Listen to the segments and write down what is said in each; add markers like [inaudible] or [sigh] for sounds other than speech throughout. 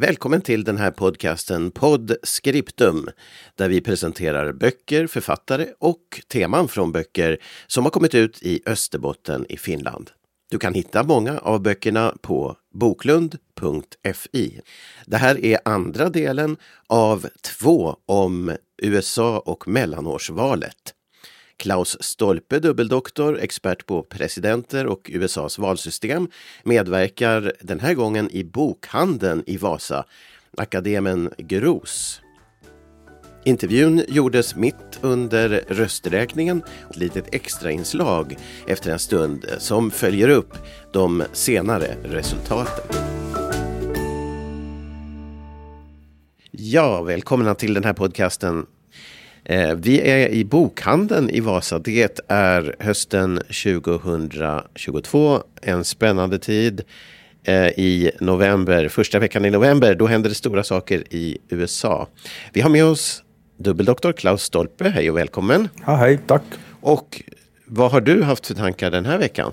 Välkommen till den här podcasten Podd Scriptum där vi presenterar böcker, författare och teman från böcker som har kommit ut i Österbotten i Finland. Du kan hitta många av böckerna på boklund.fi. Det här är andra delen av två om USA och mellanårsvalet. Klaus Stolpe, dubbeldoktor, expert på presidenter och USAs valsystem, medverkar den här gången i bokhandeln i Vasa, Akademen Gros. Intervjun gjordes mitt under rösträkningen, ett litet extrainslag efter en stund som följer upp de senare resultaten. Ja, välkomna till den här podcasten vi är i bokhandeln i Vasa. Det är hösten 2022. En spännande tid eh, i november, första veckan i november. Då händer det stora saker i USA. Vi har med oss dubbeldoktor Klaus Stolpe. Hej och välkommen. Ja, hej, tack. Och vad har du haft för tankar den här veckan?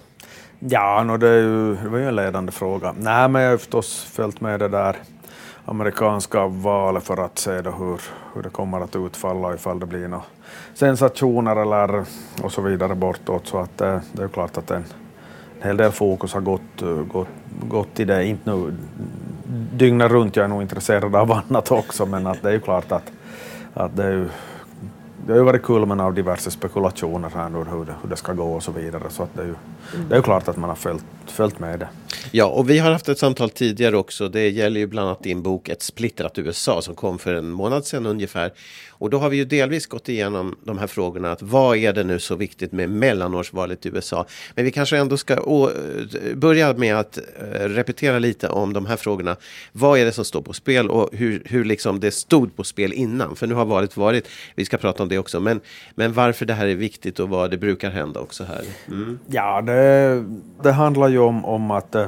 Ja, no, det, ju, det var ju en ledande fråga. Nej, men jag har förstås följt med det där amerikanska valet för att se då hur, hur det kommer att utfalla ifall det blir några sensationer eller och så vidare bortåt. Så att det, det är klart att en, en hel del fokus har gått, eh, gått, gått i det. Inte nu dygnet runt, jag är nog intresserad av [laughs] annat också, men att det är ju klart att, att det är ju det har ju varit kulmen av diverse spekulationer här nu hur det, hur det ska gå och så vidare. Så att det, är ju, det är ju klart att man har följt, följt med det. Ja, och vi har haft ett samtal tidigare också. Det gäller ju bland annat din bok Ett splittrat USA som kom för en månad sedan ungefär. Och då har vi ju delvis gått igenom de här frågorna. Att vad är det nu så viktigt med mellanårsvalet i USA? Men vi kanske ändå ska börja med att eh, repetera lite om de här frågorna. Vad är det som står på spel och hur, hur liksom det stod på spel innan? För nu har valet varit. Vi ska prata om det också. Men, men varför det här är viktigt och vad det brukar hända också här. Mm. Ja, det, det handlar ju om, om att eh,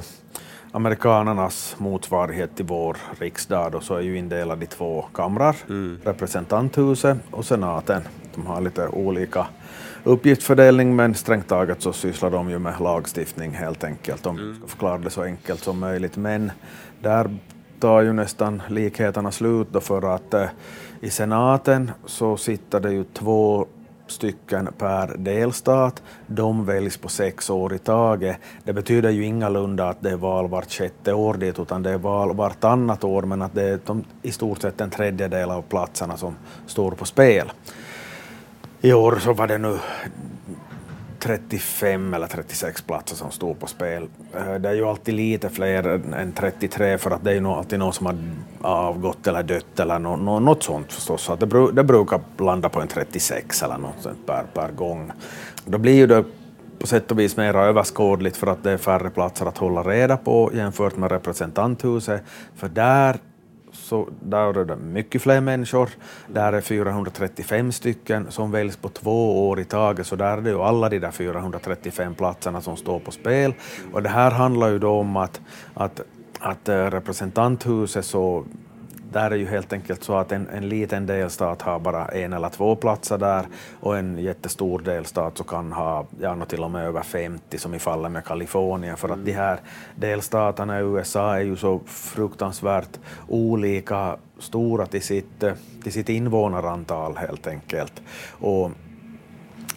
amerikanernas motsvarighet till vår riksdag då, så är ju indelad i två kamrar, mm. representanthuset och senaten. De har lite olika uppgiftsfördelning men strängt taget så sysslar de ju med lagstiftning helt enkelt, om mm. ska förklara det så enkelt som möjligt. Men där tar ju nästan likheterna slut då för att eh, i senaten så sitter det ju två stycken per delstat. De väljs på sex år i taget. Det betyder ju ingalunda att det är val vart sjätte år dit, utan det är val vartannat år, men att det är de, i stort sett en tredjedel av platserna som står på spel. I år så var det nu 35 eller 36 platser som stod på spel. Eh, det är ju alltid lite fler än 33 för att det är ju alltid någon som har avgått eller dött eller något sånt förstås. Så det, det brukar landa på en 36 eller något sånt per, per gång. Då blir ju det på sätt och vis mer överskådligt för att det är färre platser att hålla reda på jämfört med representanthuset. För där så där är det mycket fler människor. Där är 435 stycken som väljs på två år i taget, så där är det ju alla de där 435 platserna som står på spel. Och det här handlar ju då om att, att, att eh, representanthuset så där är ju helt enkelt så att en, en liten delstat har bara en eller två platser där och en jättestor delstat så kan ha ja, till och med över 50 som i fallet med Kalifornien. För att de här delstaterna i USA är ju så fruktansvärt olika stora till sitt, till sitt invånarantal helt enkelt. Och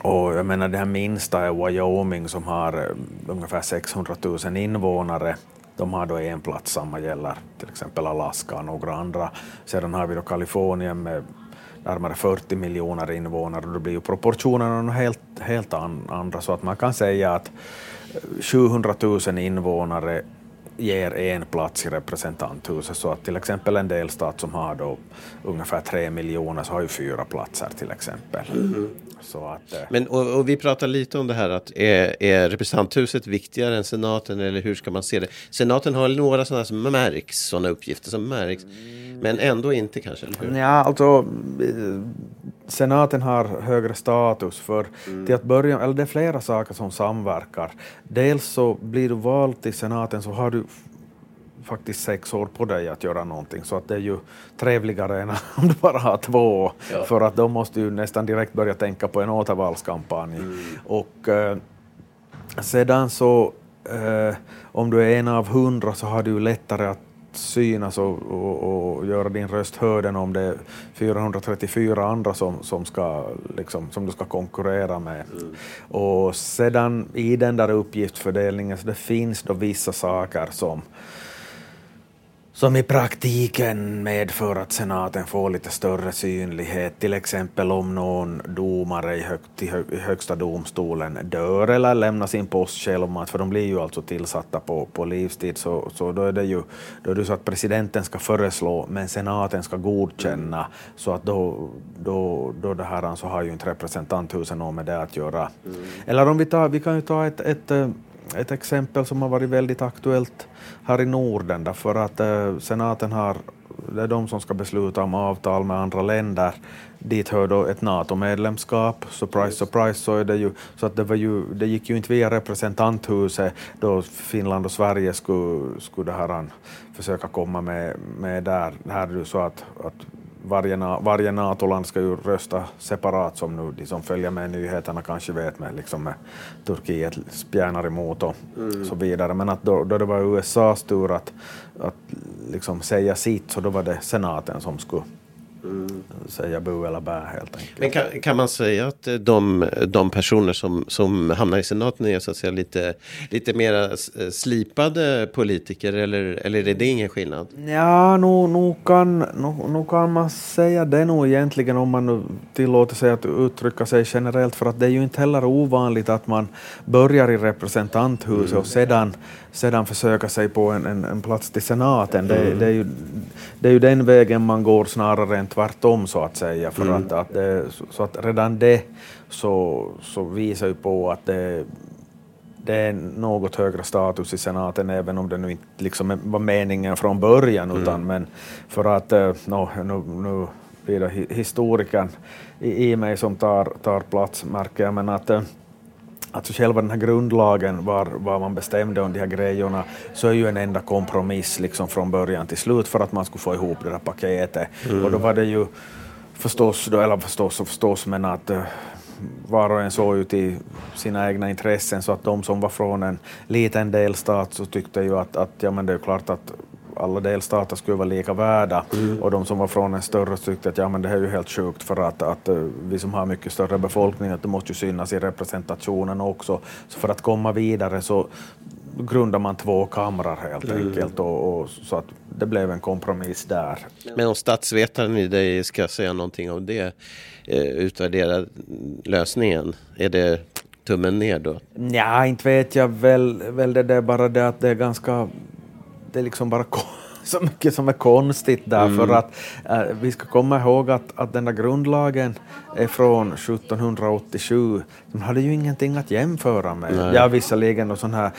och jag menar det här minsta är Wyoming som har eh, ungefär 600 000 invånare de har då en plats, samma gäller till exempel Alaska och några andra. Sedan har vi då Kalifornien med närmare 40 miljoner invånare och då blir ju proportionerna helt, helt andra så att man kan säga att eh, 700 000 invånare ger en plats i representanthuset så att till exempel en delstat som har då ungefär tre miljoner så har ju fyra platser till exempel. Mm. Så att, eh. Men, och, och, vi pratar lite om det här att är, är representanthuset viktigare än senaten eller hur ska man se det? Senaten har några sådana som märks, sådana uppgifter som märks. Men ändå inte kanske, eller hur? Ja, alltså senaten har högre status för mm. till att börja eller det är flera saker som samverkar. Dels så blir du vald till senaten så har du faktiskt sex år på dig att göra någonting, så att det är ju trevligare än [laughs] om du bara har två, ja. för att då måste du nästan direkt börja tänka på en återvalskampanj. Mm. Och eh, sedan så, eh, om du är en av hundra så har du lättare att synas och, och, och, göra din röst hörd om det är 434 andra som, som, ska, liksom, som du ska konkurrera med. Mm. Och sedan i den där uppgiftsfördelningen så det finns då vissa saker som som i praktiken medför att senaten får lite större synlighet, till exempel om någon domare i, hög, hö, i högsta domstolen dör eller lämnar sin post självmant, för de blir ju alltså tillsatta på, på livstid, så, så då är det ju då är det så att presidenten ska föreslå, men senaten ska godkänna, mm. så att då, då, då det här så har ju inte representanthuset något med det att göra. Mm. Eller om vi tar, vi kan ju ta ett, ett ett exempel som har varit väldigt aktuellt här i Norden, därför att eh, senaten har, det är de som ska besluta om avtal med andra länder. Dit hör då ett NATO-medlemskap, surprise, surprise, så är det ju, så att det, var ju, det gick ju inte via representanthuset då Finland och Sverige skulle, skulle det här, försöka komma med, med där. Här är det så att, att varje, varje NATO-land ska ju rösta separat som nu de som följer med nyheterna kanske vet med, liksom med Turkiet spjärnar emot och mm. så vidare. Men att då, då det var USAs tur att, att liksom säga sitt så då var det senaten som skulle Mm. Säga bu eller bä helt enkelt. Men kan, kan man säga att de, de personer som, som hamnar i senaten är så att säga lite, lite mer slipade politiker eller, eller är det ingen skillnad? Ja, nog, nog, kan, nog, nog kan man säga det nog egentligen om man nu tillåter sig att uttrycka sig generellt för att det är ju inte heller ovanligt att man börjar i representanthuset mm. och sedan sedan försöka sig på en, en, en plats till senaten. Det, mm. det, är ju, det är ju den vägen man går snarare än tvärtom så att säga. För mm. att, att det, så att redan det så, så visar ju på att det, det är något högre status i senaten även om det nu inte liksom var meningen från början. Mm. Utan, men för att, eh, no, nu, nu blir det historikern i, i mig som tar, tar plats märker jag, men att eh, Alltså själva den här grundlagen, var, var man bestämde om de här grejerna, så är ju en enda kompromiss liksom från början till slut för att man skulle få ihop det där paketet. Mm. Och då var det ju förstås, då, eller förstås och förstås, men att uh, var och en såg ju till sina egna intressen, så att de som var från en liten delstat så tyckte ju att, att ja, men det är klart att alla delstater skulle vara lika värda mm. och de som var från en större tyckte att ja, men det här är ju helt sjukt för att, att eh, vi som har mycket större befolkning, att det måste ju synas i representationen också. Så för att komma vidare så grundar man två kamrar helt mm. enkelt och, och, så att det blev en kompromiss där. Men om statsvetaren i dig ska säga någonting om det, eh, utvärdera lösningen, är det tummen ner då? Ja, inte vet jag väl, väl det är bara det att det är ganska det är liksom bara [laughs] så mycket som är konstigt där, mm. för att äh, vi ska komma ihåg att, att den där grundlagen är från 1787. De hade ju ingenting att jämföra med. Nej. Ja, visserligen och sån här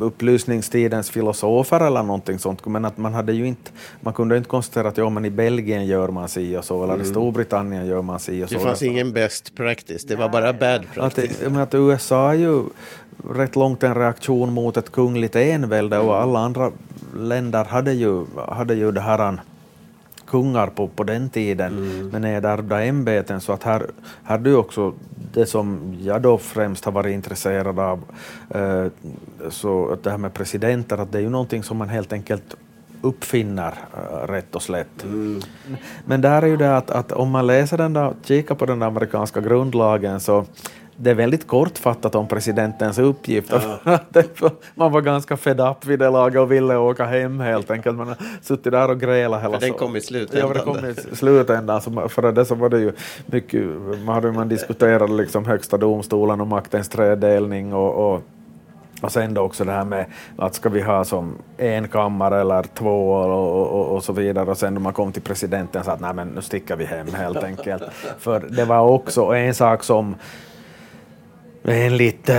upplysningstidens filosofer eller någonting sånt, men att man hade ju inte, man kunde inte konstatera att ja, men i Belgien gör man si och så, eller mm. i Storbritannien gör man si och så. Det fanns ingen best practice, det var bara bad practice. Att, att USA ju rätt långt en reaktion mot ett kungligt envälde och alla andra länder hade ju, hade ju det här kungar på, på den tiden mm. med nedärvda ämbeten så att här, här är också det som jag då främst har varit intresserad av, eh, så att det här med presidenter, att det är ju någonting som man helt enkelt uppfinner uh, rätt och slätt. Mm. Men där är ju det att, att om man läser den där, kikar på den amerikanska grundlagen så det är väldigt kortfattat om presidentens uppgift. Ja. [laughs] man var ganska fed up vid det laget och ville åka hem helt enkelt. Man har suttit där och grälat hela För den kom i slutändan. Ja, det kom i slutändan. Så för det så var det ju mycket, man hade man diskuterat liksom högsta domstolen och maktens tredelning och, och och sen då också det här med att ska vi ha som en kammare eller två och, och, och så vidare och sen då man kom till presidenten så att nej men nu sticker vi hem helt enkelt. [laughs] För det var också en sak som enligt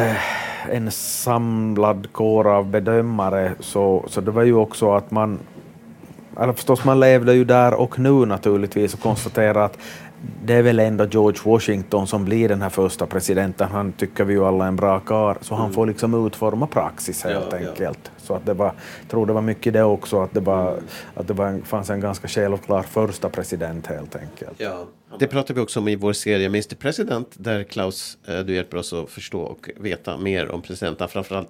en samlad kår av bedömare så, så det var ju också att man, eller förstås man levde ju där och nu naturligtvis och konstaterade att det är väl ändå George Washington som blir den här första presidenten. Han tycker vi ju alla är en bra karl, så han mm. får liksom utforma praxis helt ja, enkelt. Ja. Så att det var, jag tror det var mycket det också, att det, var, att det var, fanns en ganska självklar första president helt enkelt. Ja. Det pratar vi också om i vår serie Mr President där Klaus, eh, du hjälper oss att förstå och veta mer om presidenterna. Framförallt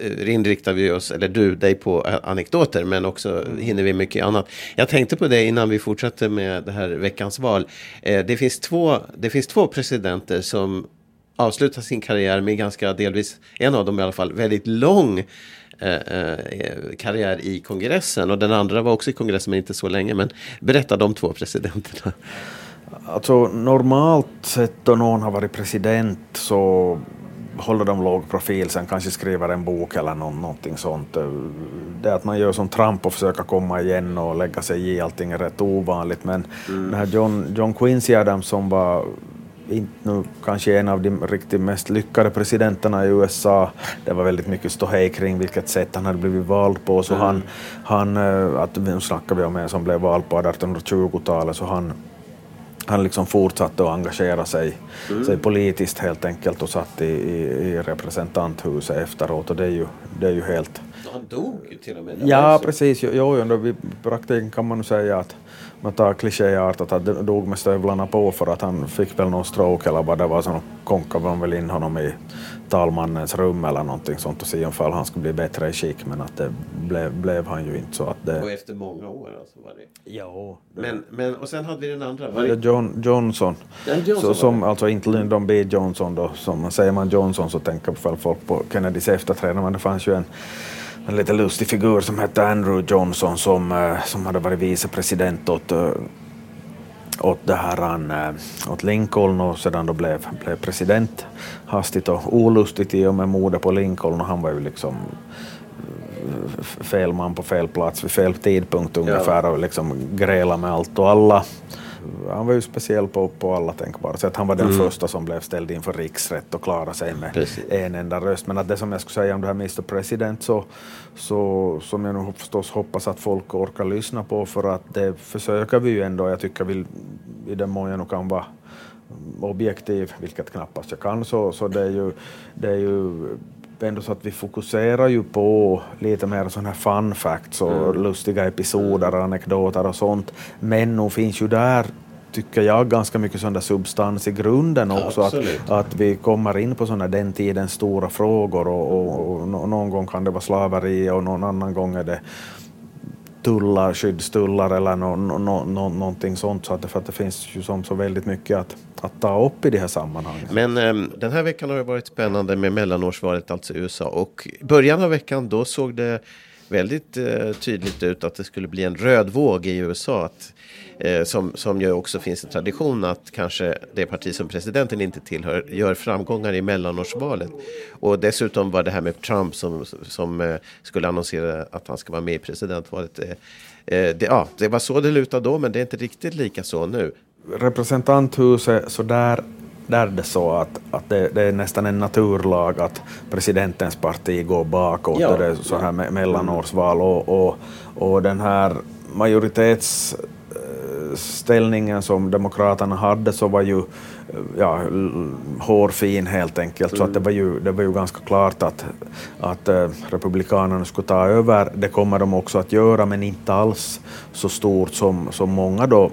eh, inriktar vi oss, eller du, dig på eh, anekdoter men också hinner vi mycket annat. Jag tänkte på det innan vi fortsätter med det här veckans val. Det finns två, det finns två presidenter som avslutar sin karriär med ganska delvis, en av dem i alla fall, väldigt lång karriär i kongressen och den andra var också i kongressen men inte så länge. Men berätta de två presidenterna. Alltså normalt sett då någon har varit president så håller de låg profil, sen kanske skriver en bok eller någon, någonting sånt. Det att man gör som Trump och försöker komma igen och lägga sig i allting är rätt ovanligt. Men mm. den här John, John Quincy Adams som var inte nu kanske en av de riktigt mest lyckade presidenterna i USA. Det var väldigt mycket ståhej kring vilket sätt han hade blivit vald på. Så mm. han, han, eh, att, nu snackar vi om en som blev vald på 1820-talet, så han han liksom fortsatte att engagera sig, mm. sig politiskt helt enkelt och satt i, i, i representanthuset efteråt och det är ju, det är ju helt... Han dog till och med? Ja, precis. Jo, jo, jo, i praktiken kan man säga att man tar klichéartat att han dog med stövlarna på för att han fick väl någon stroke eller vad det var, så konkade man väl in honom i talmannens rum eller någonting sånt och se ifall han skulle bli bättre i skick men att det blev, blev han ju inte så att det... Och efter många år alltså var det? Ja. Men, men och sen hade vi den andra? Var det... John, Johnson. Johnson så, som, alltså inte Lyndon B Johnson då, som säger man Johnson så tänker väl folk på Kennedys efterträdare men det fanns ju en en lite lustig figur som hette Andrew Johnson som, eh, som hade varit vicepresident åt, eh, åt, det här, eh, åt Lincoln och sedan då blev, blev president. Hastigt och olustigt i och med mordet på Lincoln och han var ju liksom fel man på fel plats vid fel tidpunkt ungefär och liksom gräla med allt och alla han var ju speciell på, på alla tänkbara sätt. Han var den mm. första som blev ställd inför riksrätt och klarade sig med Precis. en enda röst. Men att det som jag skulle säga om det här Mr President så, så som jag nu förstås hoppas att folk orkar lyssna på för att det försöker vi ju ändå. Jag tycker vi, i den mån jag nu kan vara objektiv, vilket knappast jag kan, så, så det är ju, det är ju ändå så att vi fokuserar ju på lite mer sådana här fun facts och mm. lustiga episoder och anekdoter och sånt. Men nog finns ju där tycker jag, ganska mycket sån substans i grunden också. Att, att vi kommer in på sådana den tidens stora frågor och, och, och, någon gång kan det vara slaveri och någon annan gång är det tullar, skyddstullar eller no, no, no, no, någonting sånt. Så att för att det finns ju som så väldigt mycket att, att ta upp i de här sammanhangen. Men um, den här veckan har det varit spännande med mellanårsvalet, alltså i USA. Och början av veckan då såg det väldigt eh, tydligt ut att det skulle bli en röd våg i USA. Att eh, som, som ju också finns en tradition att kanske det parti som presidenten inte tillhör gör framgångar i mellanårsvalet. Och dessutom var det här med Trump som, som eh, skulle annonsera att han ska vara med i presidentvalet. Eh, eh det, ja, det var så det lutade då, men det är inte riktigt lika så nu. Representanthuset, så där där är det så att, att det, det, är nästan en naturlag att presidentens parti går bakåt ja. det är så här mellanårsval och, och, och den här majoritets ställningen som Demokraterna hade så var ju ja, hårfin helt enkelt. Mm. Så att det, var ju, det var ju ganska klart att, att uh, Republikanerna skulle ta över. Det kommer de också att göra, men inte alls så stort som, som många då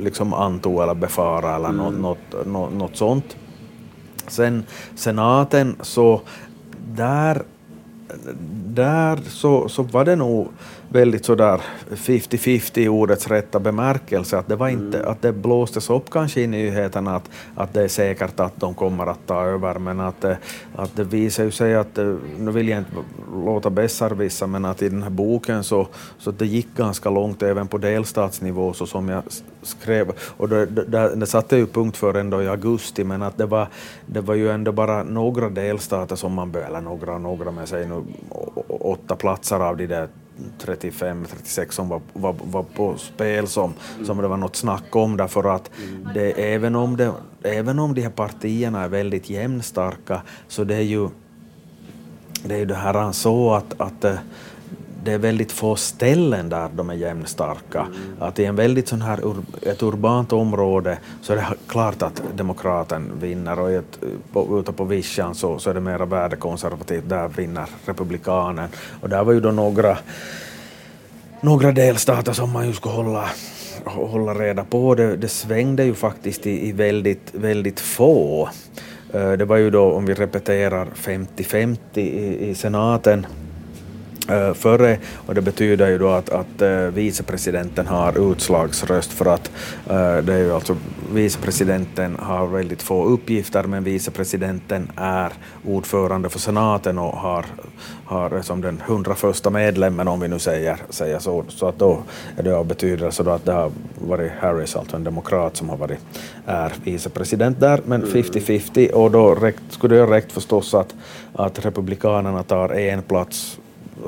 liksom antog eller befarade eller mm. något, något, något sånt. Sen senaten, så där, där så, så var det nog väldigt sådär 50-50 i ordets rätta bemärkelse, att det, var inte, mm. att det blåstes upp kanske i nyheterna att, att det är säkert att de kommer att ta över, men att, att det visar ju sig att, nu vill jag inte låta besserwissa, men att i den här boken så, så det gick ganska långt även på delstatsnivå så som jag skrev, och det, det, det satte ju punkt för ändå i augusti, men att det var, det var ju ändå bara några delstater som man, eller några, några med sig nu, åtta platser av de där 35, 36 som var, var, var på spel som, som det var något snack om därför att det, även, om det, även om de här partierna är väldigt jämnstarka så det är ju det är ju det här så att, att eh, det är väldigt få ställen där de är jämnstarka. Mm. Att i en väldigt sån här ur, ett urbant område så är det klart att demokraten vinner och ett, på, ute på vischan så, så är det mera värdekonservativt, där vinner republikanen. Och där var ju då några, några delstater som man ju skulle hålla hålla reda på. Det, det svängde ju faktiskt i, i väldigt, väldigt få. Eh, det var ju då, om vi repeterar, 50-50 i, i senaten före och det betyder ju då att, att uh, vicepresidenten har utslagsröst för att uh, det är ju alltså vicepresidenten har väldigt få uppgifter men vicepresidenten är ordförande för senaten och har, har som den 101 medlemmen om vi nu säger, säger så. Så att då är det av betydelse då att det har varit Harris, alltså en demokrat som har varit är vicepresident där men 50-50 mm. och då räckt, skulle det räckt förstås att, att republikanerna tar en plats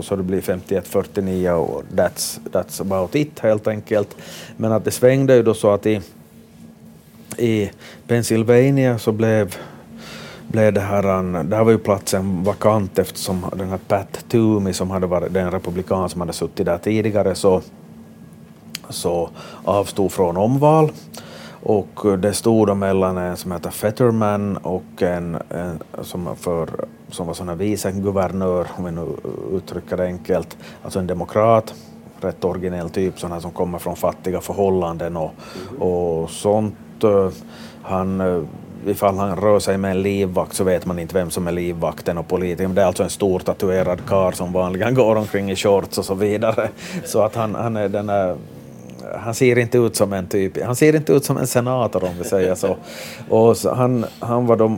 så det blir 51-49 och that's, that's about it helt enkelt. Men att det svängde ju då så att i, i Pennsylvania så blev blev det här, där var ju platsen vakant eftersom den här Pat Toomey som hade varit den republikan som hade suttit där tidigare så, så avstod från omval. Och det stod då mellan en som heter Fetterman och en, en som, för, som var sån här viceguvernör, om vi nu uttrycker det enkelt, alltså en demokrat, rätt originell typ, sån här som kommer från fattiga förhållanden och, och sånt. Han eh, ifall han rör sig med en livvakt så vet man inte vem som är livvakten och politikern. Det är alltså en stor tatuerad kar som vanligen går omkring i shorts och så vidare. Så att han, han är den här han ser inte ut som en typ, han ser inte ut som en senator om vi säger så. Och så han, han var då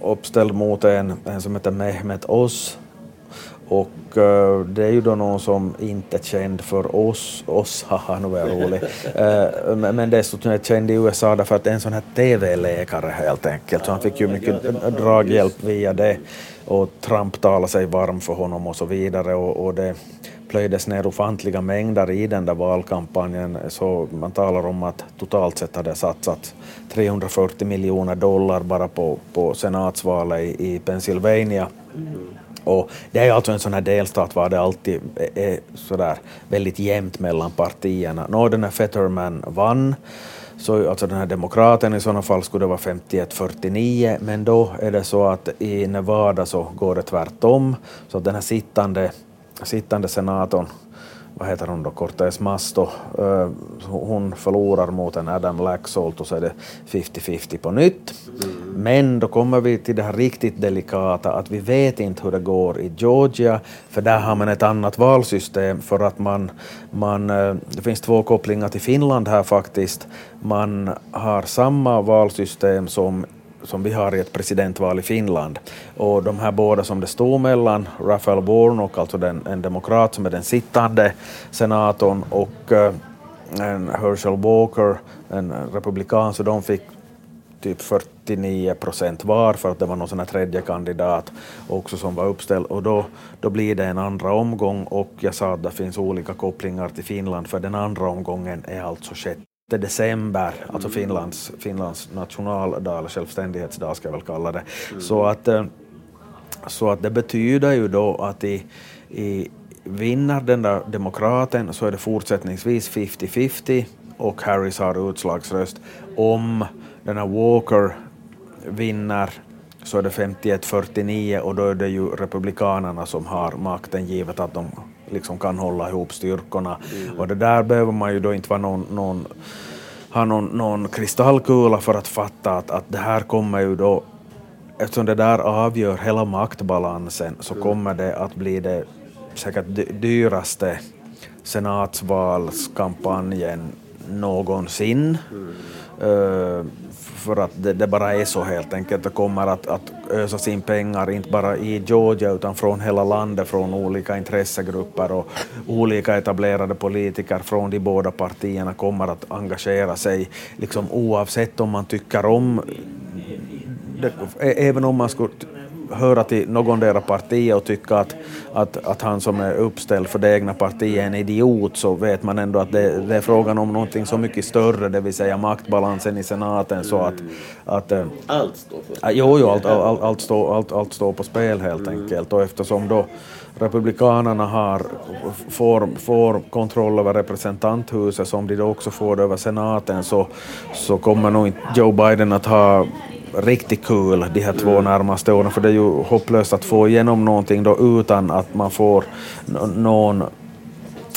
uppställd mot en, en som heter Mehmet Oz och uh, det är ju då någon som inte är känd för oss, oss, [laughs] haha nu är jag rolig, uh, men dessutom är känd i USA därför att det är en sån här TV-läkare helt enkelt, så han fick ju mycket draghjälp via det. Och Trump talade sig varm för honom och så vidare. Och, och det plöjdes ner ofantliga mängder i den där valkampanjen. Så man talar om att totalt sett hade satsat 340 miljoner dollar bara på, på senatsvalet i, i Pennsylvania. Mm. Och det är alltså en sån här delstat var det alltid är sådär väldigt jämnt mellan partierna. Nå, den här Fetterman vann, så alltså den här demokraten i sådana fall skulle det vara 51-49, men då är det så att i Nevada så går det tvärtom, så att den här sittande sittande senatorn, vad heter hon då, Cortés Masto, uh, hon förlorar mot en Adam Laxalt och så är det 50-50 på nytt. Mm. Men då kommer vi till det här riktigt delikata att vi vet inte hur det går i Georgia, för där har man ett annat valsystem för att man, man uh, det finns två kopplingar till Finland här faktiskt. Man har samma valsystem som som vi har i ett presidentval i Finland. Och de här båda som det stod mellan, Raphael Warnock, alltså den, en demokrat som är den sittande senatorn, och eh, en Herschel Walker, en republikan, så de fick typ 49 procent var för att det var någon sån här tredje kandidat också som var uppställd och då, då blir det en andra omgång och jag sa att det finns olika kopplingar till Finland för den andra omgången är alltså 6 december, alltså Finlands, Finlands nationaldag, eller självständighetsdag ska jag väl kalla det. Mm. Så, att, eh, så att det betyder ju då att i, i vinner den där demokraten så är det fortsättningsvis 50-50 och Harris har utslagsröst. Om den här Walker vinner så är det 51-49 och då är det ju republikanerna som har makten givet att de liksom kan hålla ihop styrkorna. Mm. Och det där behöver man ju då inte vara någon, någon ha någon, någon kristallkula för att fatta att, att det här kommer ju då, eftersom det där avgör hela maktbalansen, så mm. kommer det att bli det säkert dyraste senatsvalskampanjen någonsin. Mm. Uh, för att det, det, bara är så helt enkelt. Det kommer att, att ösas in pengar, inte bara i Georgia utan från hela landet, från olika intressegrupper och olika etablerade politiker från de båda partierna kommer att engagera sig, liksom oavsett om man tycker om det, även om man skulle höra till någondera parti och tycka att, att, att han som är uppställd för det egna partiet är en idiot så vet man ändå att det, det är frågan om någonting så mycket större, det vill säga maktbalansen i senaten så att... att eh, allt står på Jo, jo allt, allt, allt, står, allt, allt står på spel helt mm. enkelt och eftersom då republikanerna har, får, får kontroll över representanthuset som de då också får över senaten så, så kommer nog inte Joe Biden att ha riktigt kul de här två närmaste åren för det är ju hopplöst att få igenom någonting då utan att man får någon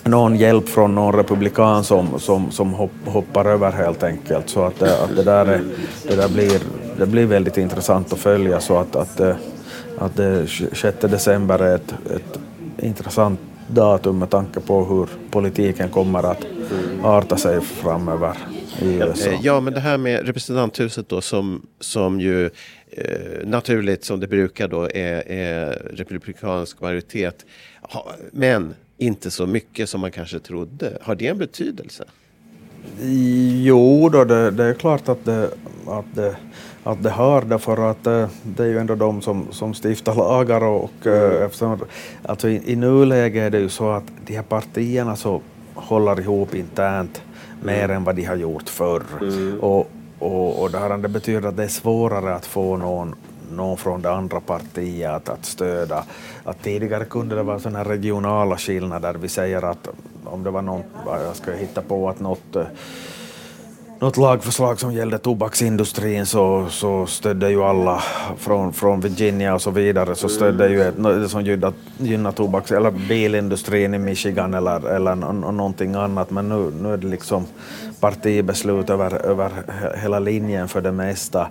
någon hjälp från någon republikan som, som, som hoppar över helt enkelt. Så att, eh, att det, där är, det där blir, det blir väldigt intressant att följa så att, att, eh, att eh, det 6 december är ett, ett intressant datum med tanke på hur politiken kommer att arta sig framöver. Ja, men det här med representanthuset då som, som ju eh, naturligt som det brukar då är, är republikansk majoritet. Ha, men inte så mycket som man kanske trodde. Har det en betydelse? Jo, då, det, det är klart att det, att det, att det har det för att eh, det är ju ändå de som, som stiftar lagar och eh, mm. eftersom, alltså i, i nuläget är det ju så att de här partierna så håller ihop internt mer än vad de har gjort förr. Mm. Och, och, och det, det betyder att det är svårare att få någon, någon från det andra partiet att, att stödja. Att tidigare kunde det vara sådana regionala skillnader. Vi säger att om det var någon, jag ska hitta på att något något lagförslag som gällde tobaksindustrin så, så stödde ju alla från, från Virginia och så vidare så stödde ju ett, det som gynnar, gynnar tobaks eller bilindustrin i Michigan eller, eller någonting annat men nu, nu är det liksom partibeslut över, över hela linjen för det mesta.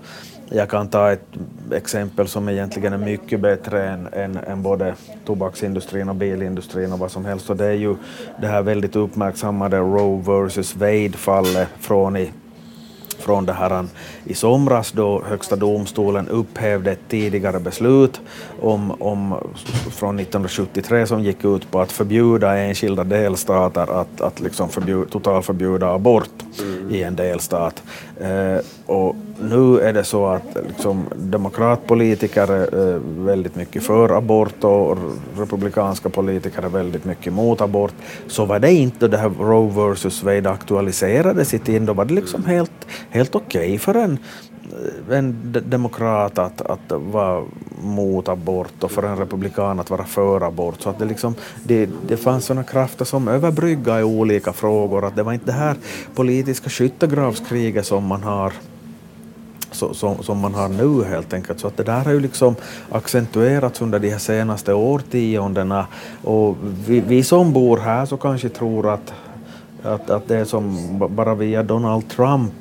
Jag kan ta ett exempel som egentligen är mycket bättre än, än, än, både tobaksindustrin och bilindustrin och vad som helst. Och det är ju det här väldigt uppmärksammade Roe vs Wade-fallet från i från det här i somras då Högsta domstolen upphävde ett tidigare beslut om, om, från 1973 som gick ut på att förbjuda enskilda delstater att, att liksom förbjud, totalförbjuda abort mm. i en delstat. Eh, och nu är det så att liksom, demokratpolitiker är eh, väldigt mycket för abort och republikanska politiker är väldigt mycket mot abort. Så var det inte det här Roe vs Wade aktualiserades i tiden, då var det liksom helt, helt okej okay för en, Eh, en demokrat att, att vara mot abort och för en republikan att vara för abort. Så att det, liksom, det, det fanns sådana krafter som överbryggade i olika frågor. Att det var inte det här politiska skyttegravskriget som man har så, som, som man har nu helt enkelt. Så att det där har ju liksom accentuerats under de här senaste årtiondena och vi, vi som bor här så kanske tror att, att, att det är som bara via Donald Trump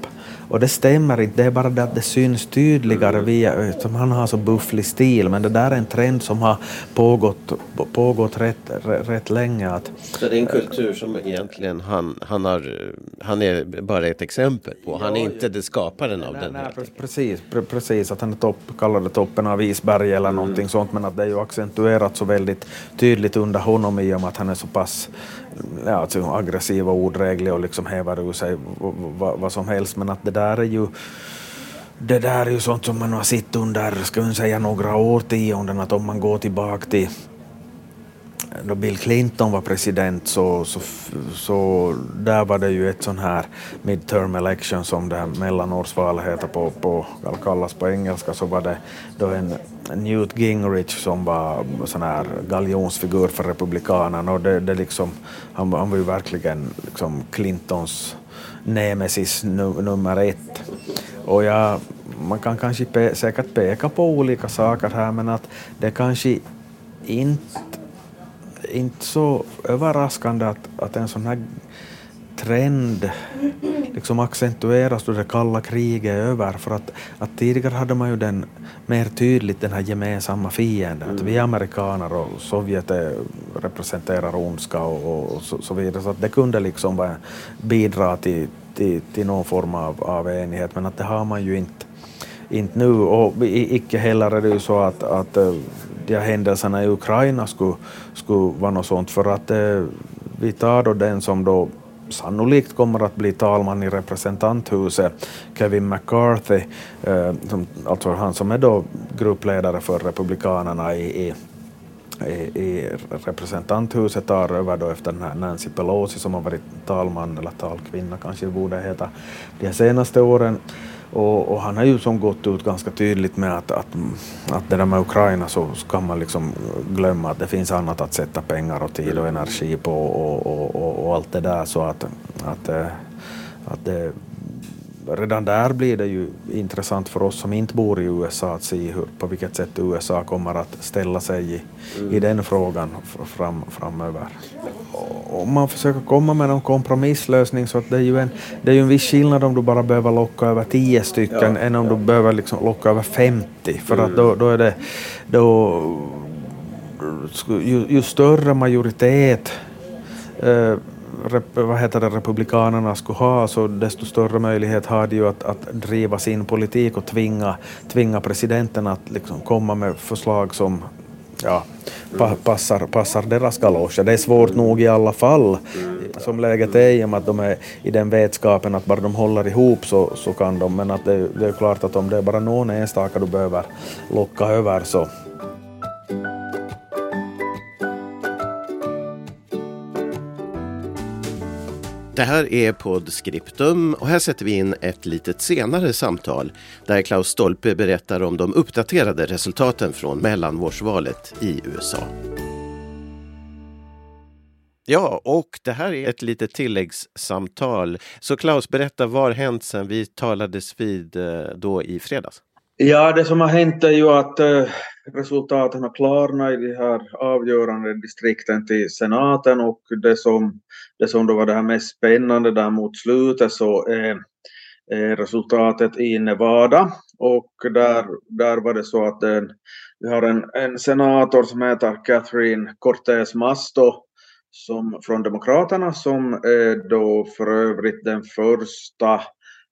och det stämmer inte, det är bara det att det syns tydligare mm. via, som han har så bufflig stil, men det där är en trend som har pågått, pågått rätt, rätt länge. Att, så det är en kultur som egentligen han, han, har, han är bara ett exempel på, han är inte det skaparen av nej, den. Nej, precis, precis, att han är topp, kallar det toppen av isberg eller mm. någonting sånt, men att det är ju accentuerat så väldigt tydligt under honom i och med att han är så pass ja, alltså aggressiv och odräglig och liksom hävar ur sig vad som helst, men att det där är ju det där är ju sånt som man har sett under, ska man säga, några årtionden, att om man går tillbaka till då Bill Clinton var president så, så, så där var det ju ett sån här midterm election som det här mellanårsvalet heter på, på, kallas på engelska, så var det då en Newt Gingrich som var sån här galjonsfigur för republikanerna och det, det liksom, han, han var ju verkligen liksom Clintons nemesis nummer ett. Och jag, man kan kanske pe säkert peka på olika saker här men att det kanske inte inte så överraskande att, att en sån här trend liksom accentueras då det kalla kriget är över. För att, att tidigare hade man ju den mer tydligt den här gemensamma fienden. Mm. Att vi amerikaner och Sovjet är, representerar ondska och, och så, så, vidare. Så att det kunde liksom bidra till, till, till någon form av, av enighet. Men att det har man ju inte, inte nu. Och icke heller är det ju så att, att de här händelserna i Ukraina skulle, skulle vara något sånt för att eh, vi tar då den som då sannolikt kommer att bli talman i representanthuset, Kevin McCarthy, eh, som, alltså han som är då gruppledare för Republikanerna i, i i, i representanthuset tar över då efter den här Nancy Pelosi som har varit talman eller talkvinna kanske det borde heta de senaste åren. Och, och, han har ju som gått ut ganska tydligt med att, att, att det där med Ukraina så kan man liksom glömma att det finns annat att sätta pengar och tid och energi på och, och, och, och allt det där så att, att, eh, att det, redan där blir det ju intressant för oss som inte bor i USA att se hur, på vilket sätt USA kommer att ställa sig i, mm. i den frågan fram, framöver. Om man försöker komma med någon kompromisslösning så att det är ju en, det är ju en viss skillnad om du bara behöver locka över tio stycken ja. än om du behöver liksom locka över 50 för mm. att då, då är det då, ju, ju större majoritet eh, vad heter det, republikanerna skulle ha, så desto större möjlighet har de ju att, att driva sin politik och tvinga, tvinga presidenten att liksom komma med förslag som ja, pa, passar, passar deras galoscher. Det är svårt nog i alla fall, som läget är, i och med att de är i den vetskapen att bara de håller ihop så, så kan de, men att det, det är klart att om det är bara någon enstaka du behöver locka över så Det här är Podscriptum och här sätter vi in ett litet senare samtal där Klaus Stolpe berättar om de uppdaterade resultaten från mellanvårdsvalet i USA. Ja, och det här är ett litet tilläggssamtal. Så Klaus, berätta, vad har hänt sen vi talades vid eh, då i fredags? Ja, det som har hänt är ju att eh, resultaten har klarnat i de här avgörande distrikten till senaten och det som, det som då var det här mest spännande där mot slutet så är, resultatet i Nevada och där, där var det så att en, vi har en, en senator som heter Catherine Cortez Masto som, från Demokraterna som är då för övrigt den första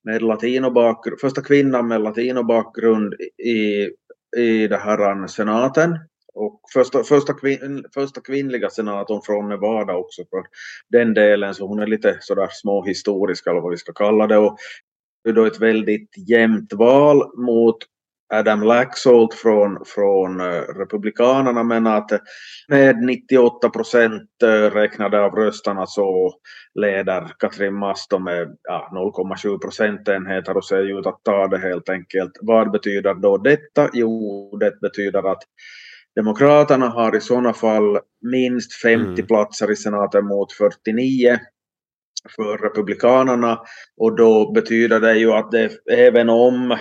med latinobakgrund, första kvinnan med latinobakgrund i, i det här senaten. Och första, första, kvin, första kvinnliga senatorn från Nevada också för den delen, så hon är lite sådär småhistorisk eller vad vi ska kalla det. Och det är då ett väldigt jämnt val mot Adam Laxalt från, från eh, Republikanerna men att med 98 procent eh, räknade av röstarna så leder Katrin Masto med ja, 0,7 procentenheter och ser ut att ta det helt enkelt. Vad betyder då detta? Jo, det betyder att Demokraterna har i sådana fall minst 50 mm. platser i senaten mot 49 för Republikanerna och då betyder det ju att det även om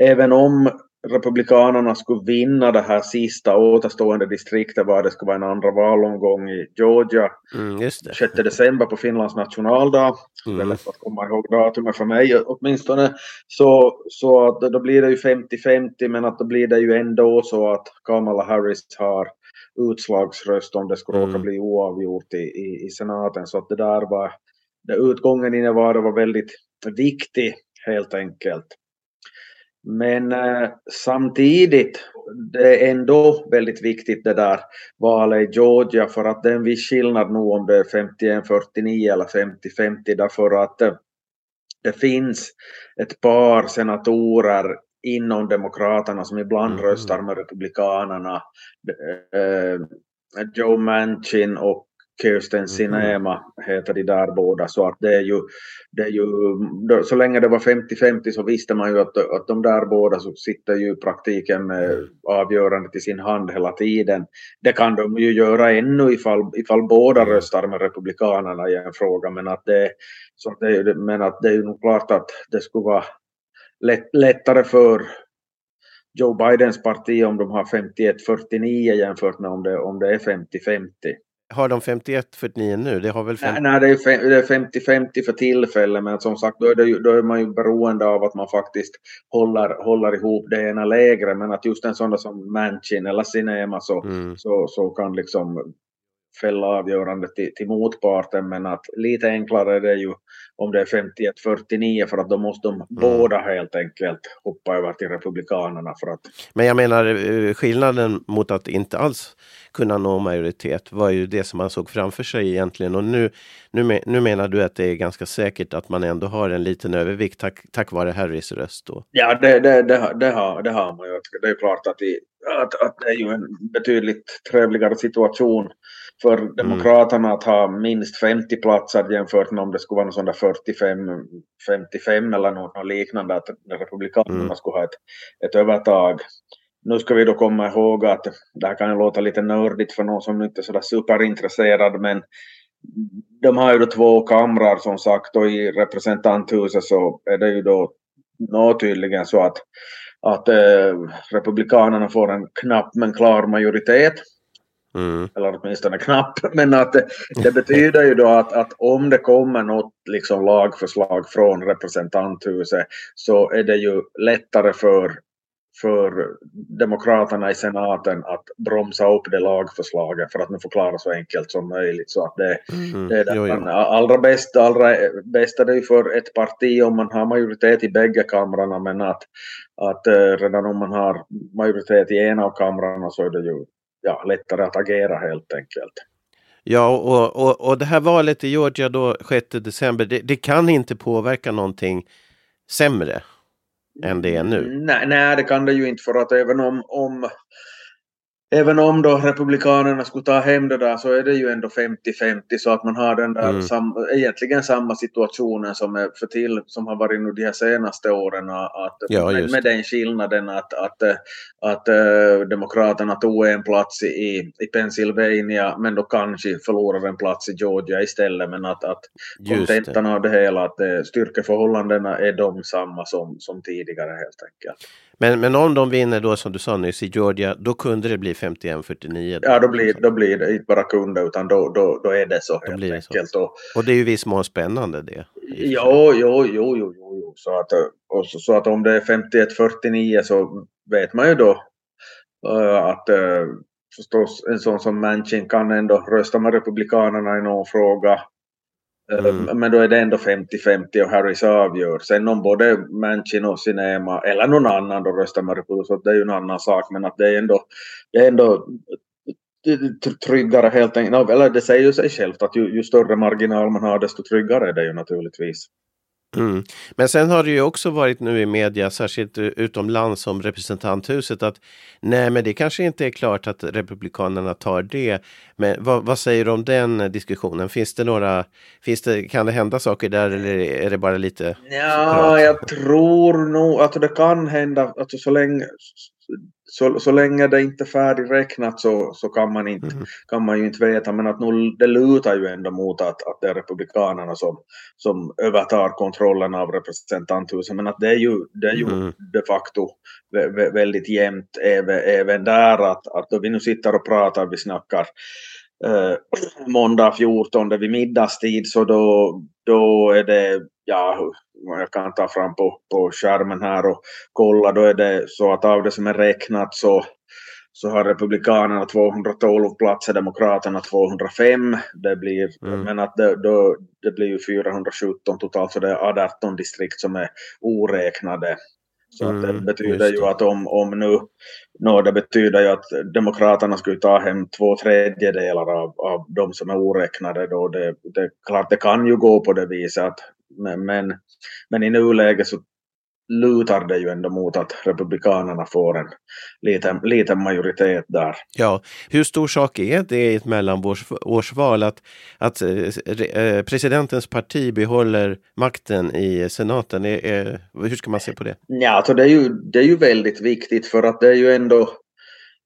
även om Republikanerna skulle vinna det här sista återstående distriktet var det skulle vara en andra valomgång i Georgia mm, 6 december på Finlands nationaldag. Mm. Väldigt att komma ihåg datumet för mig åtminstone. Så, så att då blir det ju 50-50 men att då blir det ju ändå så att Kamala Harris har utslagsröst om det skulle mm. råka bli oavgjort i, i, i senaten. Så att det där var, det utgången i Nevada var väldigt viktig helt enkelt. Men eh, samtidigt, det är ändå väldigt viktigt det där valet i Georgia för att det är en viss skillnad nu om det är 51-49 eller 50-50 därför att eh, det finns ett par senatorer inom Demokraterna som ibland mm. röstar med Republikanerna. Eh, Joe Manchin och Kirsten mm-hmm. Sinema heter de där båda så att det är ju, det är ju så länge det var 50-50 så visste man ju att, att de där båda så sitter ju i praktiken med avgörandet i sin hand hela tiden. Det kan de ju göra ännu ifall, ifall båda mm. röstar med Republikanerna i en fråga men att det, så att det, men att det är ju nog klart att det skulle vara lätt, lättare för Joe Bidens parti om de har 51-49 jämfört med om det, om det är 50-50. Har de 51 för 9 nu? Det har väl 50... Nej, det är 50-50 för tillfället men som sagt då är, ju, då är, man ju beroende av att man faktiskt håller, håller ihop det ena lägre men att just en sån som Manchin eller Cinema så, mm. så, så kan liksom fälla avgörandet till, till motparten men att lite enklare är det ju om det är 51-49 för att då måste de mm. båda helt enkelt hoppa över till Republikanerna. För att... Men jag menar eh, skillnaden mot att inte alls kunna nå majoritet var ju det som man såg framför sig egentligen. Och nu, nu, nu menar du att det är ganska säkert att man ändå har en liten övervikt tack, tack vare Harrys röst då? Ja, det, det, det, det, har, det har man ju. Det är klart att, i, att, att det är ju en betydligt trevligare situation för mm. Demokraterna att ha minst 50 platser jämfört med om det skulle vara någon sån där 45, 55 eller något liknande, att Republikanerna mm. skulle ha ett, ett övertag. Nu ska vi då komma ihåg att det här kan ju låta lite nördigt för någon som inte är sådär superintresserad, men de har ju då två kamrar som sagt och i representanthuset så är det ju då nå tydligen så att, att eh, Republikanerna får en knapp men klar majoritet. Mm. Eller åtminstone knapp. [laughs] Men att det, betyder ju då att, att om det kommer något liksom lagförslag från representanthuset så är det ju lättare för för Demokraterna i senaten att bromsa upp det lagförslaget för att nu förklara så enkelt som möjligt. Så att det, mm, det är det jo, jo. allra bästa, allra bästa det är för ett parti om man har majoritet i bägge kamrarna men att, att uh, redan om man har majoritet i en av kamrarna så är det ju ja, lättare att agera helt enkelt. Ja, och, och, och det här valet i Georgia då 6 december, det, det kan inte påverka någonting sämre än det är nu? Nej, nej, det kan det ju inte för att även om, om även om då Republikanerna skulle ta hem det där så är det ju ändå 50-50 så att man har den där mm. sam, egentligen samma situationen som är för till som har varit nu de här senaste åren att ja, med, med, den skillnaden att, att, att äh, Demokraterna tog en plats i, i Pennsylvania men då kanske förlorar en plats i Georgia istället men att, att kontentan av det hela att äh, styrkeförhållandena är de samma som, som tidigare helt enkelt. Men, men om de vinner då som du sa nyss i Georgia, då kunde det bli 51-49? Ja, då blir, då blir det inte bara kunde utan då, då, då är det så då helt blir det enkelt. Så. Och, och det är ju viss mån spännande det. Jo, jo, jo, jo, jo, Så, att, och så, så att om det är 51-49 så vet man ju då uh, att uh, förstås en sån som Manchin kan ändå rösta med Republikanerna i någon fråga Eh, mm. Eh, men då är det ändå 50-50 och Harris avgör. Sen om både Manchin och Sinema eller någon annan då röstar med så det är ju en annan sak. Men att det är ändå, det är ändå eh, eh, tryggare helt enkelt. Eller det säger ju sig självt att ju, ju större marginal man har desto tryggare är det ju naturligtvis. Mm. Men sen har det ju också varit nu i media, särskilt utomlands som representanthuset, att nej, men det kanske inte är klart att Republikanerna tar det. Men vad, vad säger du om den diskussionen? Finns det några, finns det, kan det hända saker där eller är det bara lite? Ja, jag tror nog att det kan hända, alltså så länge så, så länge det inte är färdigräknat så, så kan, man inte, mm. kan man ju inte veta. Men att nu, det lutar ju ändå mot att, att det är Republikanerna som, som övertar kontrollen av representanthuset. Men att det är ju, det är ju mm. de facto väldigt jämnt även, även där. Att, att då vi nu sitter och pratar, vi snackar eh, måndag 14 vid middagstid så då, då är det, ja, jag kan ta fram på, på skärmen här och kolla, då är det så att av det som är räknat så, så har Republikanerna 212 platser, Demokraterna 205. Det blir, mm. Men att det, då, det blir ju 417 totalt, så det är 18 distrikt som är oräknade. Så mm, det betyder ju att om, om nu, no, det betyder ju att Demokraterna skulle ta hem två tredjedelar av, av de som är oräknade då. Det, det, klart det kan ju gå på det viset att, men, men, men i nuläget så lutar det ju ändå mot att Republikanerna får en liten, liten majoritet där. Ja, hur stor sak är det i ett mellanårsval att, att eh, presidentens parti behåller makten i senaten? Är, är, hur ska man se på det? Ja, alltså det, är ju, det är ju väldigt viktigt för att det är ju ändå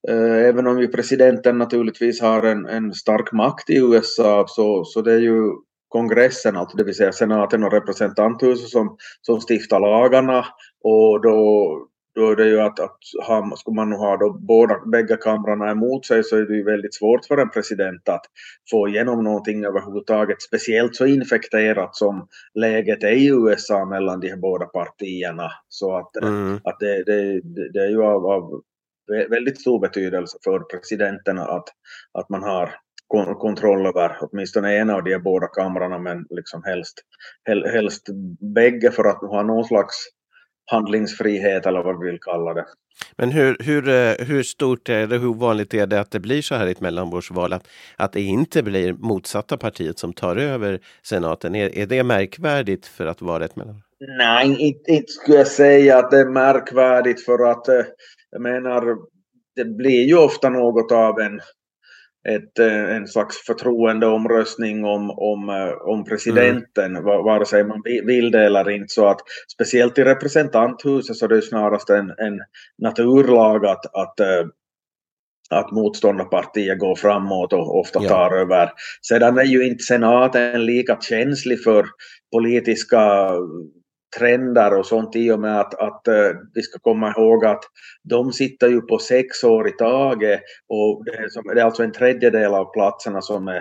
eh, Även om ju presidenten naturligtvis har en, en stark makt i USA så, så det är ju kongressen, alltså det vill säga senaten och representanthuset som, som stiftar lagarna och då, då är det ju att, att ha, skulle man ha då båda, bägge kamrarna emot sig så är det ju väldigt svårt för en president att få igenom någonting överhuvudtaget, speciellt så infekterat som läget är i USA mellan de här båda partierna. Så att, mm. att det, det, det är ju av, av väldigt stor betydelse för presidenterna att, att man har kontroll över åtminstone en av de båda kamrarna men liksom helst, helst bägge för att ha någon slags handlingsfrihet eller vad vi vill kalla det. Men hur, hur, eh, hur stort är det, hur vanligt är det att det blir så här i ett mellanårsval? Att, att det inte blir motsatta partiet som tar över senaten? Är, är det märkvärdigt för att vara ett mellanår? Nej, inte, inte skulle jag säga att det är märkvärdigt för att eh, jag menar, det blir ju ofta något av en ett, eh, en slags förtroendeomröstning om, om, eh, om presidenten, mm. vare sig man vill det eller inte. Så att speciellt i representanthuset så är det snarast en, en naturlag att, att, eh, att motståndarpartiet går framåt och ofta tar ja. över. Sedan är ju inte senaten lika känslig för politiska trender och sånt i och med att, att uh, vi ska komma ihåg att de sitter ju på sex år i taget och det är, som, det är alltså en tredjedel av platserna som är,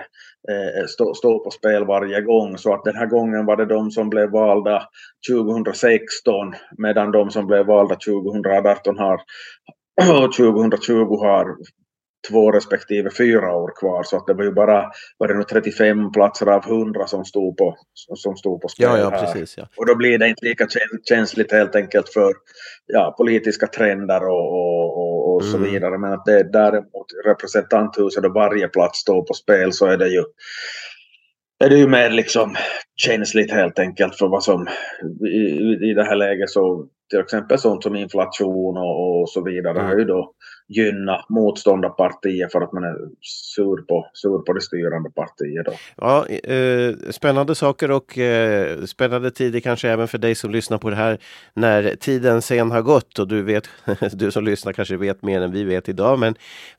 eh, står stå på spel varje gång. Så att den här gången var det de som blev valda 2016 medan de som blev valda 2018 har [clears throat] och 2020 har två respektive fyra år kvar så att det var ju bara var det nog 35 platser av 100 som stod på, som stod på spel ja, ja, precis, ja. Och då blir det inte lika känsligt helt enkelt för ja, politiska trender och, och, och, och mm. så vidare. Men att det däremot representanthuset och varje plats står på spel så är det ju är det ju mer liksom känsligt helt enkelt för vad som i, i det här läget så till exempel sånt som inflation och, och så vidare mm. har ju då gynna motståndarpartier för att man är sur på, sur på det styrande partiet. Då. Ja, eh, spännande saker och eh, spännande tider kanske även för dig som lyssnar på det här när tiden sen har gått och du vet, [laughs] du som lyssnar kanske vet mer än vi vet idag. Men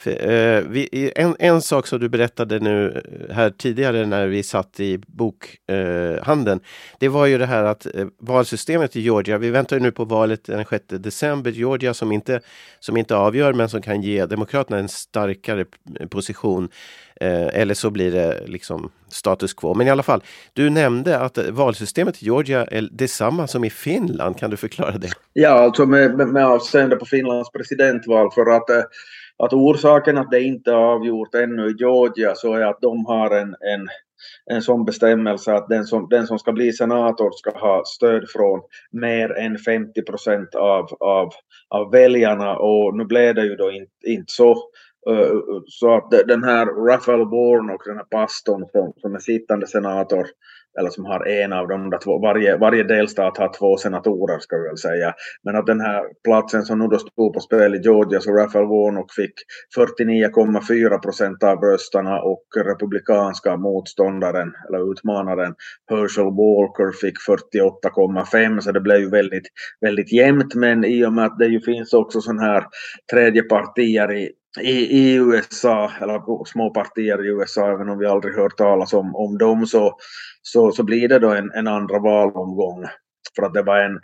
eh, vi, en, en sak som du berättade nu eh, här tidigare när vi satt i bokhandeln, eh, det var ju det här att eh, valsystemet i Georgia, vi väntar ju nu på valet den 6 december, Georgia som inte, som inte avgör men som som kan ge Demokraterna en starkare position. Eh, eller så blir det liksom status quo. Men i alla fall, du nämnde att valsystemet i Georgia är detsamma som i Finland. Kan du förklara det? Ja, alltså med, med, med avseende på Finlands presidentval för att eh, att orsaken att det inte är avgjort ännu i Georgia så är att de har en, en en sån bestämmelse att den som, den som ska bli senator ska ha stöd från mer än 50 procent av, av, av väljarna och nu blev det ju då inte, inte så. Eh, så att den här Raphael Bourne och den här pastorn som, som är sittande senator eller som har en av dem, två, varje, varje delstat har två senatorer ska vi väl säga. Men att den här platsen som nu då stod på spel i Georgia så Raphael Warnock fick 49,4 procent av rösterna och republikanska motståndaren eller utmanaren Herschel Walker fick 48,5 så det blev ju väldigt, väldigt jämnt men i och med att det ju finns också sådana här tredje partier i, i, i USA, eller små partier i USA, även om vi aldrig hört talas om, om dem, så, så, så blir det då en, en andra valomgång. För att det var en,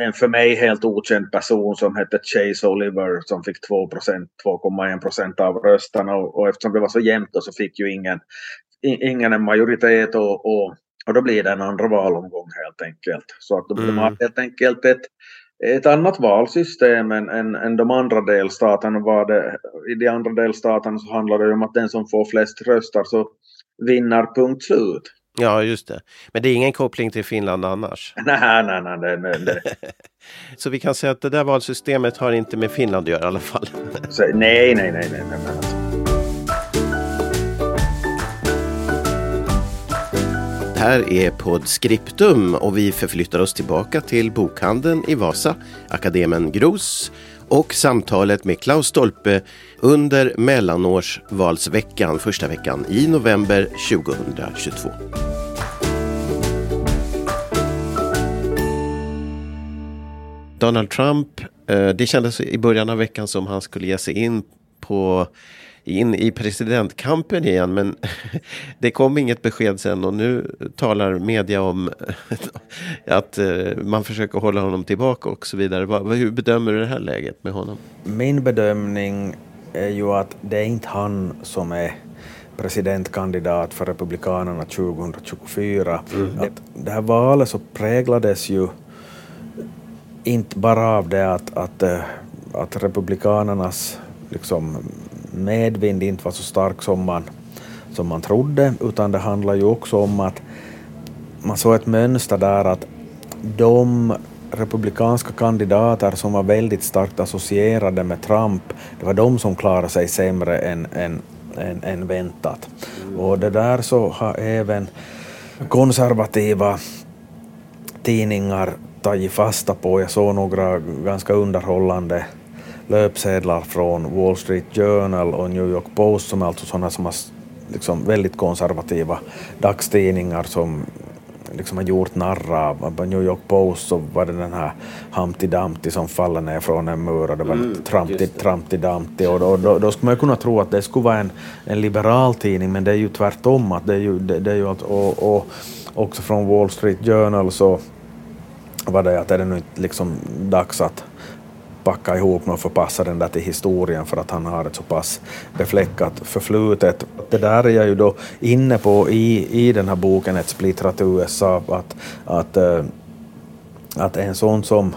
en för mig helt okänd person som hette Chase Oliver som fick 2,1 procent av rösterna och, och eftersom det var så jämnt så fick ju ingen, ingen en majoritet och, och, och då blir det en andra valomgång helt enkelt. Så att de, mm. de har helt enkelt ett ett annat valsystem än, än, än de andra delstaterna. Var det, I de andra delstaterna så handlar det om att den som får flest röster så vinner punkt slut. Ja, just det. Men det är ingen koppling till Finland annars? [laughs] Nej, nej, nej. nej, nej, nej. [laughs] så vi kan säga att det där valsystemet har inte med Finland att göra i alla fall? så, nej, nej, nej, nej. nej, här är Podscriptum och vi förflyttar oss tillbaka till bokhandeln i Vasa, Akademen Gros och samtalet med Klaus Stolpe under mellanårsvalsveckan, första veckan i november 2022. Donald Trump, eh, det kändes i början av veckan som han skulle ge sig in på in i presidentkampen igen. Men [laughs] det kom inget besked sen och nu talar media om [laughs] att eh, man försöker hålla honom tillbaka och så vidare. Hur bedömer du det här läget med honom? Min bedömning är ju att det är inte han som är presidentkandidat för Republikanerna 2024. Mm. Det här valet så präglades ju inte bara av det att, att, eh, att Republikanernas liksom, medvind inte var så stark som man, som man trodde, utan det handlar ju också om att man såg ett mönster där att de republikanska kandidater som var väldigt starkt associerade med Trump, det var de som klarade sig sämre än, än, än, än väntat. Och det där så har även konservativa tidningar tagit fasta på. Jag såg några ganska underhållande löpsedlar från Wall Street Journal och New York Post som är alltså sådana som har liksom väldigt konservativa dagstidningar som liksom har gjort narr av. På New York Post så var det den här Humpty Dumpty som faller ner från en mur och det var mm, Trumpty, Trumpty Dumpty och då, då, då skulle man kunna tro att det skulle vara en, en liberal tidning men det är ju tvärtom. Att det är ju, det, det är ju att, och, och också från Wall Street Journal så var det att är det nu inte liksom dags att packa ihop och förpassa den där till historien för att han har ett så pass befläckat förflutet. Det där är jag ju då inne på i, i den här boken Ett splittrat USA, att, att, äh, att en sån som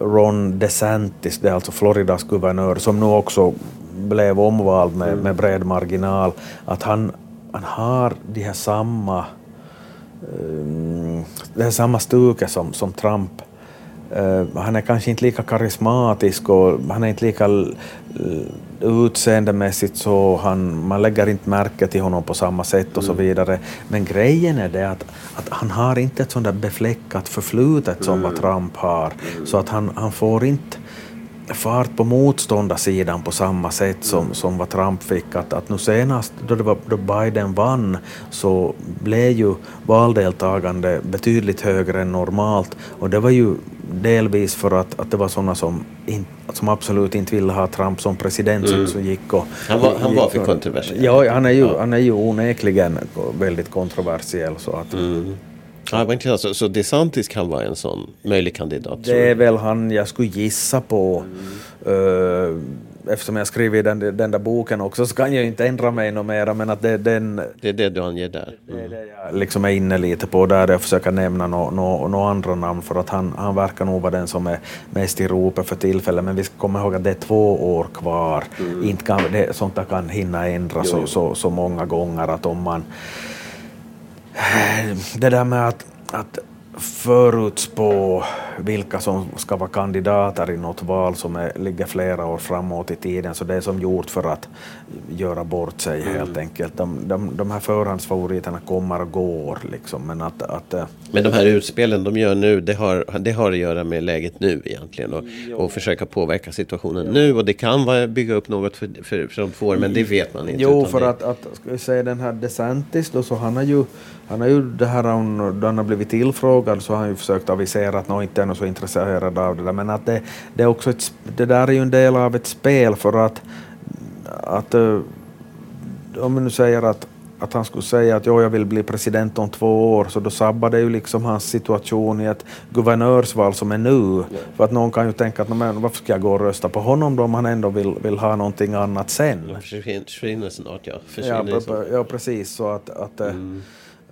Ron DeSantis, det är alltså Floridas guvernör, som nu också blev omvald med, med bred marginal, att han, han har de här samma um, det här samma stuke som, som Trump han är kanske inte lika karismatisk och han är inte lika utseendemässigt så han, man lägger inte märke till honom på samma sätt och så mm. vidare. Men grejen är det att, att han har inte ett sånt där befläckat förflutet som vad mm. Trump har. Så att han, han får inte fart på motståndarsidan på samma sätt som, mm. som vad Trump fick. Att, att nu senast då, det var, då Biden vann så blev ju valdeltagande betydligt högre än normalt och det var ju delvis för att, att det var sådana som, in, som absolut inte ville ha Trump som president mm. som gick och... Han var, han var för kontroversiell. Ja, han är ju, ja. han är ju onekligen väldigt kontroversiell. Så att, mm. Ja, det intressant. Så, så DeSantis kan vara en sån möjlig kandidat? Det är väl han jag skulle gissa på. Mm. Uh, eftersom jag skrivit den, den där boken också så kan jag inte ändra mig något mera men att det, den, det är det du anger där? Mm. Det är det jag liksom är inne lite på där jag försöker nämna några no, no andra namn för att han, han verkar nog vara den som är mest i ropet för tillfället men vi ska komma ihåg att det är två år kvar. Mm. Inte kan, det, sånt där kan hinna ändras så, så, så många gånger att om man Eh, det där med att, att förutspå vilka som ska vara kandidater i något val som är, ligger flera år framåt i tiden, så det är som gjort för att göra bort sig mm. helt enkelt. De, de, de här förhandsfavoriterna kommer och går liksom, men att, att... Eh, men de här utspelen de gör nu, det har, det har att göra med läget nu egentligen och, och försöka påverka situationen nu och det kan vara, bygga upp något för, för, för de två men det vet man inte. Jo, för det... att, att, ska vi säga den här DeSantis då, så han har ju han har ju det här, då han har blivit tillfrågad så har han ju försökt avisera att han inte är så intresserad av det där, men att det, det, är också ett, det där är ju en del av ett spel för att, att eh, om vi nu säger att, att han skulle säga att jag vill bli president om två år, så då sabbar det ju liksom hans situation i ett guvernörsval som är nu. Ja. För att någon kan ju tänka att men, varför ska jag gå och rösta på honom då om han ändå vill, vill ha någonting annat sen? Försvinner snart ja. Försvinner ja, ja, precis. Så att, att eh, mm.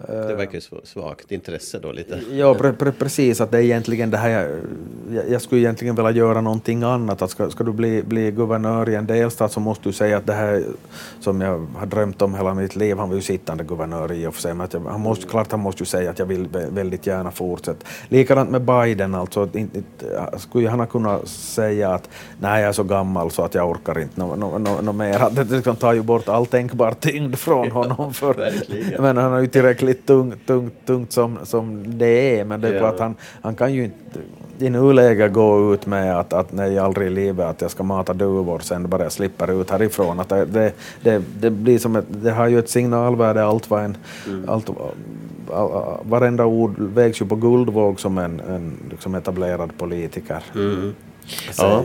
Det verkar ju svagt intresse då lite. Ja, pre pre precis. Att det är egentligen det här jag, jag skulle egentligen vilja göra någonting annat. Att ska, ska du bli, bli guvernör i en delstat så måste du säga att det här som jag har drömt om hela mitt liv, han var ju sittande guvernör i och för sig, men jag, han måste, klart han måste ju säga att jag vill väldigt gärna fortsätta. Likadant med Biden alltså, inte, skulle han kunna säga att nej, jag är så gammal så att jag orkar inte något no, no, no mer. Det liksom tar ju bort all tänkbar tyngd från [laughs] honom. För, men han har ju tillräckligt tillräckligt tungt, tungt, tungt som, som det är, men det är ja. att han, han kan ju inte i nuläget gå ut med att, att nej, aldrig i livet att jag ska mata duvor sen bara jag slipper ut härifrån. Att det, det, det, blir som ett, det har ju ett signalvärde allt vad en, mm. allt, varenda ord vägs ju på guldvåg som en, en liksom etablerad politiker. Mm ja.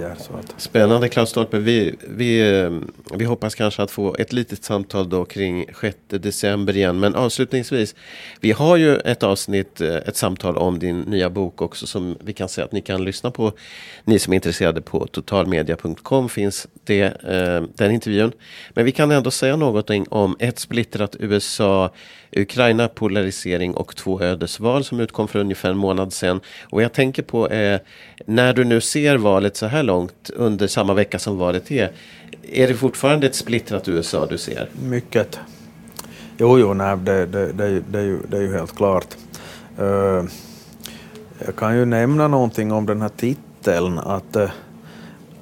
Spännande Klaus Stolpe. Vi, vi, eh, vi hoppas kanske att få ett litet samtal då kring 6 december igen. Men avslutningsvis, vi har ju ett avsnitt, eh, ett samtal om din nya bok också som vi kan säga att ni kan lyssna på. Ni som är intresserade på totalmedia.com finns det, eh, den intervjun. Men vi kan ändå säga någonting om ett splittrat USA Ukraina, polarisering och två ödesval som utkom för ungefär en månad sedan. Och jag tänker på eh, när du nu ser valet så här långt under samma vecka som valet är, är det fortfarande ett splittrat USA du ser? Mycket. Jo, jo, nej, det, det, det, det, är ju, det är ju helt klart. Uh, jag kan ju nämna någonting om den här titeln, att uh,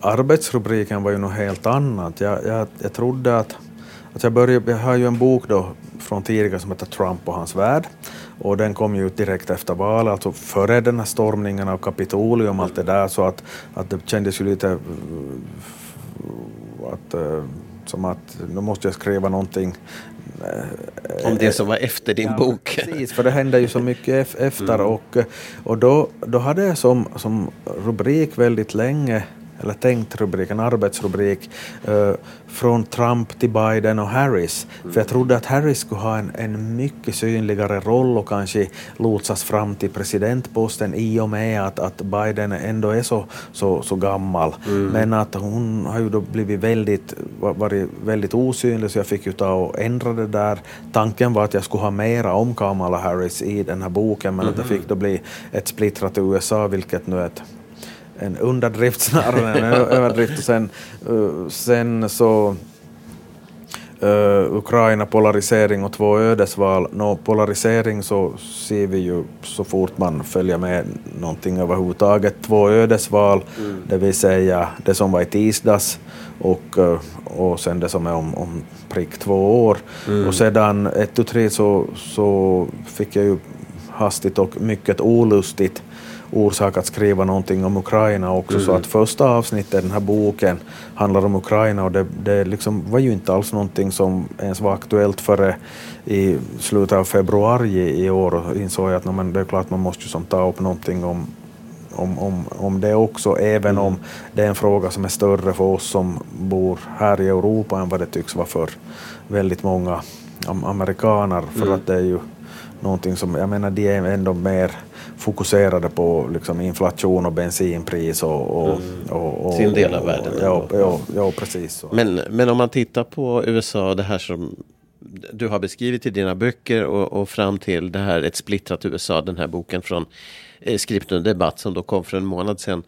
arbetsrubriken var ju något helt annat. Jag, jag, jag trodde att, att jag började, jag har ju en bok då från tidigare som heter Trump och hans värld och den kom ju ut direkt efter valet, alltså före den här stormningen av Kapitolium och allt det där så att, att det kändes ju lite uh, att, som att nu måste jag skriva någonting om det som var efter din ja, bok. Precis, för det hände ju så mycket [laughs] efter mm. och, och då, då hade jag som, som rubrik väldigt länge eller tänkt rubrik, en arbetsrubrik, uh, från Trump till Biden och Harris. Mm. För jag trodde att Harris skulle ha en, en mycket synligare roll och kanske lotsas fram till presidentposten i och med att, att Biden ändå är så, så, så gammal. Mm. Men att hon har ju då blivit väldigt, varit väldigt osynlig så jag fick ju ta och ändra det där. Tanken var att jag skulle ha mera om Kamala Harris i den här boken men mm. att det mm. fick då bli ett splittrat USA vilket nu är ett en underdrift snarare än en överdrift. Och sen, uh, sen så uh, Ukraina, polarisering och två ödesval. Nå, polarisering så ser vi ju så fort man följer med någonting överhuvudtaget. Två ödesval, mm. det vill säga det som var i tisdags och, uh, och sen det som är om, om prick två år. Mm. Och sedan ett och tre så, så fick jag ju hastigt och mycket olustigt orsak att skriva någonting om Ukraina också. Mm. Så att första avsnittet i den här boken handlar om Ukraina och det, det liksom var ju inte alls någonting som ens var aktuellt före i slutet av februari i år insåg jag att no, men det är klart man måste ju som ta upp någonting om, om, om, om det också, även mm. om det är en fråga som är större för oss som bor här i Europa än vad det tycks vara för väldigt många amerikaner. För mm. att det är ju någonting som, jag menar de är ändå mer fokuserade på liksom inflation och bensinpris och, och, mm. och, och sin del av världen. Ja, ja, ja precis. Men, men om man tittar på USA, det här som du har beskrivit i dina böcker och, och fram till det här ett splittrat USA, den här boken från eh, Skrift och debatt som då kom för en månad sedan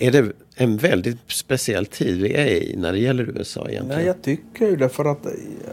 är det en väldigt speciell tid vi är i när det gäller USA egentligen? Nej, jag tycker ju det för att,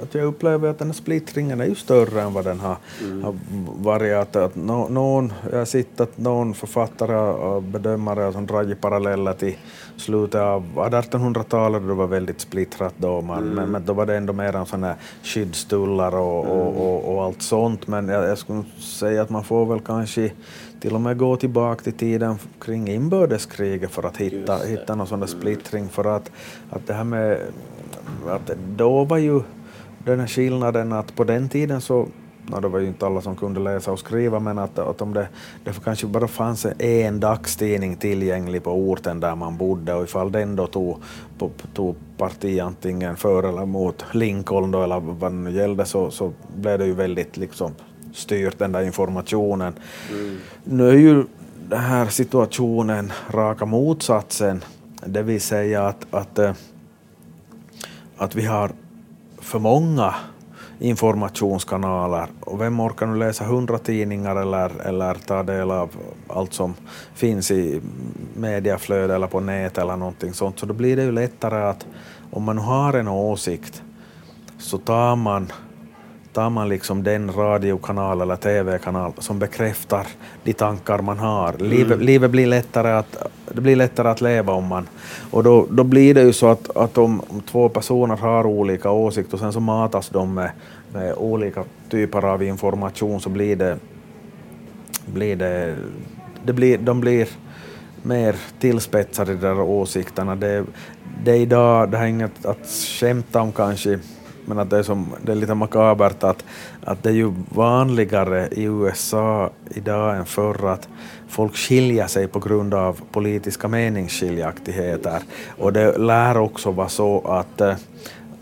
att jag upplever att den här splittringen är ju större än vad den har, mm. har varit. Att, att no, någon, jag har sett att någon författare och bedömare som dragit paralleller till slutet av 1800-talet då det var väldigt splittrat då, man, mm. men, men, då var det ändå mer en sån här skyddstullar och, mm. och, och, och, allt sånt. Men jag, jag skulle säga att man får väl kanske till och med gå tillbaka till tiden kring inbördeskriget för att hitta, hitta någon sån där splittring. För att, att det här med att då var ju den här skillnaden att på den tiden så No, det var ju inte alla som kunde läsa och skriva, men att, att om det, det kanske bara fanns en dagstidning tillgänglig på orten där man bodde och ifall den då tog, tog parti antingen för eller mot Lincoln då, eller vad det nu gällde så, så blev det ju väldigt liksom styrt den där informationen. Mm. Nu är ju den här situationen raka motsatsen, det vill säga att, att, eh, att vi har för många informationskanaler och vem orkar nu läsa hundra tidningar eller, eller ta del av allt som finns i mediaflöde eller på nät eller någonting sånt så då blir det ju lättare att om man har en åsikt så tar man tar man liksom den radiokanal eller tv-kanal som bekräftar de tankar man har. Mm. Livet, livet, blir lättare att, det blir lättare att leva om man... Och då, då blir det ju så att, att om, om två personer har olika åsikter och sen så matas de med, med olika typer av information så blir det... Blir det, det blir, de blir mer tillspetsade, de där åsikterna. Det, det är idag, det är inget att skämta om kanske, men att det är, som, det är lite makabert att, att det är ju vanligare i USA idag än förr att folk skiljer sig på grund av politiska meningsskiljaktigheter. Och det lär också vara så att eh,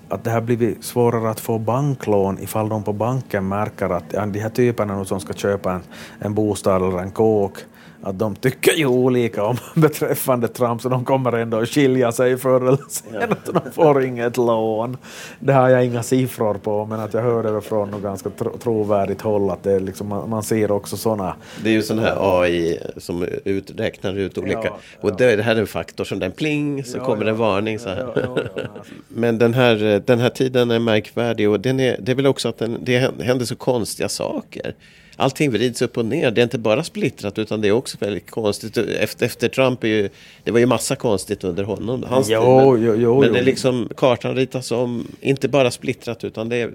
att det har blivit svårare att få banklån ifall de på banken märker att ja, de här typerna som ska köpa en, en bostad eller en kåk att de tycker ju olika om [laughs] beträffande Trump så de kommer ändå att skilja sig förr eller senare. Ja. De får inget lån. Det har jag inga siffror på men att jag hör det från något ganska tro, trovärdigt håll att det liksom, man, man ser också sådana. Det är ju sån här AI som uträknar ut olika ja, och det, det, här är en faktor som den pling så kommer en varning så här. [laughs] men den här, den här tiden är märkvärdig och den är, det är väl också att den, det händer så konstiga saker allting vrids upp och ner. Det är inte bara splittrat utan det är också väldigt konstigt. Efter, efter Trump, är ju, det var ju massa konstigt under honom. Hans jo, men, jo, jo, men det är liksom, kartan ritas om, inte bara splittrat utan det är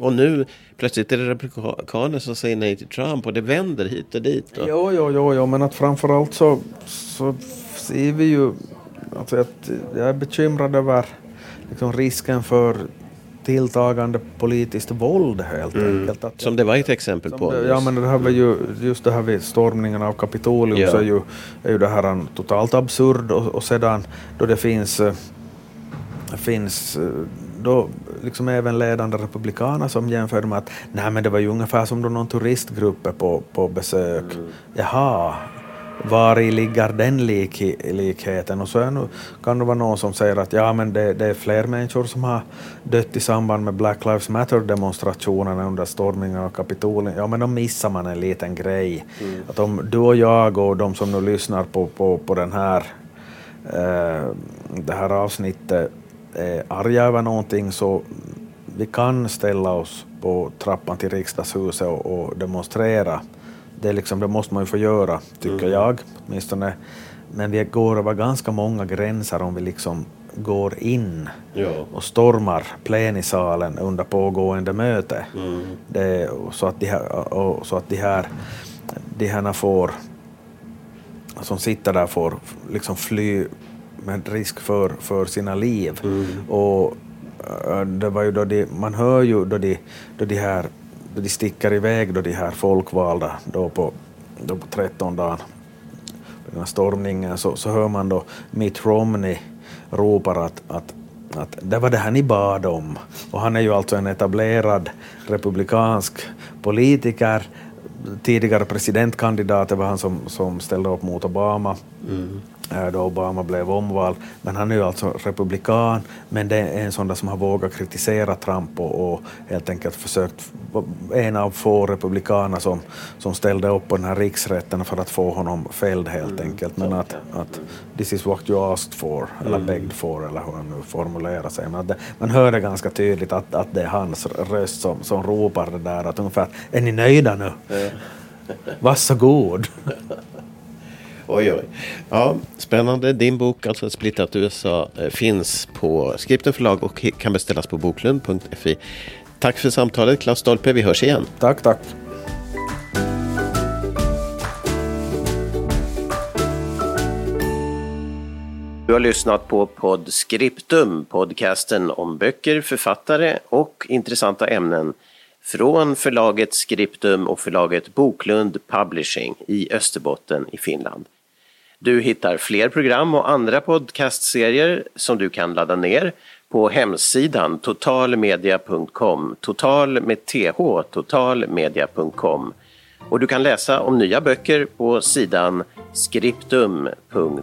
och nu plötsligt är det republikaner som säger nej till Trump och det vänder hit och dit. Och... Jo, jo, jo, jo, men att framförallt så, så ser vi ju alltså att jag är bekymrad över liksom risken för tilltagande politiskt våld helt mm. enkelt. Att, som det var ett exempel på. Det, ja men det här var ju, just det här vid stormningen av Kapitolium ja. så är ju, är ju det här en totalt absurd och, och sedan då det finns, äh, finns äh, då liksom även ledande republikaner som jämför med att nej men det var ju ungefär som då någon turistgrupp på, på besök. Mm. Jaha, var i ligger den lik, likheten? Och så nu, kan det vara någon som säger att ja, men det, det, är fler människor som har dött i samband med Black Lives Matter-demonstrationerna under stormningen av Kapitolien. Ja, men då missar man en liten grej. Mm. Att om du och jag och de som nu lyssnar på, på, på den här, eh, det här avsnittet är arga över någonting så vi kan ställa oss på trappan till riksdagshuset och, och demonstrera det, liksom, det måste man ju få göra, tycker mm. jag åtminstone. Men vi går över ganska många gränser om vi liksom går in ja. och stormar plenisalen under pågående möte. Mm. Det, så, att de här, och, så att de här, de här får, som sitter där får liksom fly med risk för, för sina liv. Mm. Och äh, det var ju då de, man hör ju då de, då de här de sticker iväg då de här folkvalda då på, då på 13 dagen, den här stormningen, så, så hör man då Mitt Romney ropar att, att att det var det här ni bad om. Och han är ju alltså en etablerad republikansk politiker, tidigare presidentkandidat, det var han som, som ställde upp mot Obama. Mm. Då Obama blev omvald. Men han är ju alltså republikan, men det är en sån där som har vågat kritisera Trump och, och helt enkelt försökt, en av få republikaner som, som ställde upp på den här riksrätten för att få honom fälld helt mm. enkelt. Men att, att this is what you asked for, eller mm. begged for, eller hur han nu formulerar sig. Men det, man hör det ganska tydligt att, att det är hans röst som, som ropar det där, att ungefär, är ni nöjda nu? Varsågod. [laughs] Oj, oj. Ja, spännande. Din bok, alltså Splittrat USA, eh, finns på Skripten förlag och kan beställas på boklund.fi. Tack för samtalet, Klaus Stolpe. Vi hörs igen. Tack, tack. Du har lyssnat på Podscriptum, podcasten om böcker, författare och intressanta ämnen från förlaget Skriptum och förlaget Boklund Publishing i Österbotten i Finland. Du hittar fler program och andra podcastserier som du kan ladda ner på hemsidan totalmedia.com, total med th, totalmedia.com. Och du kan läsa om nya böcker på sidan skriptum.fi.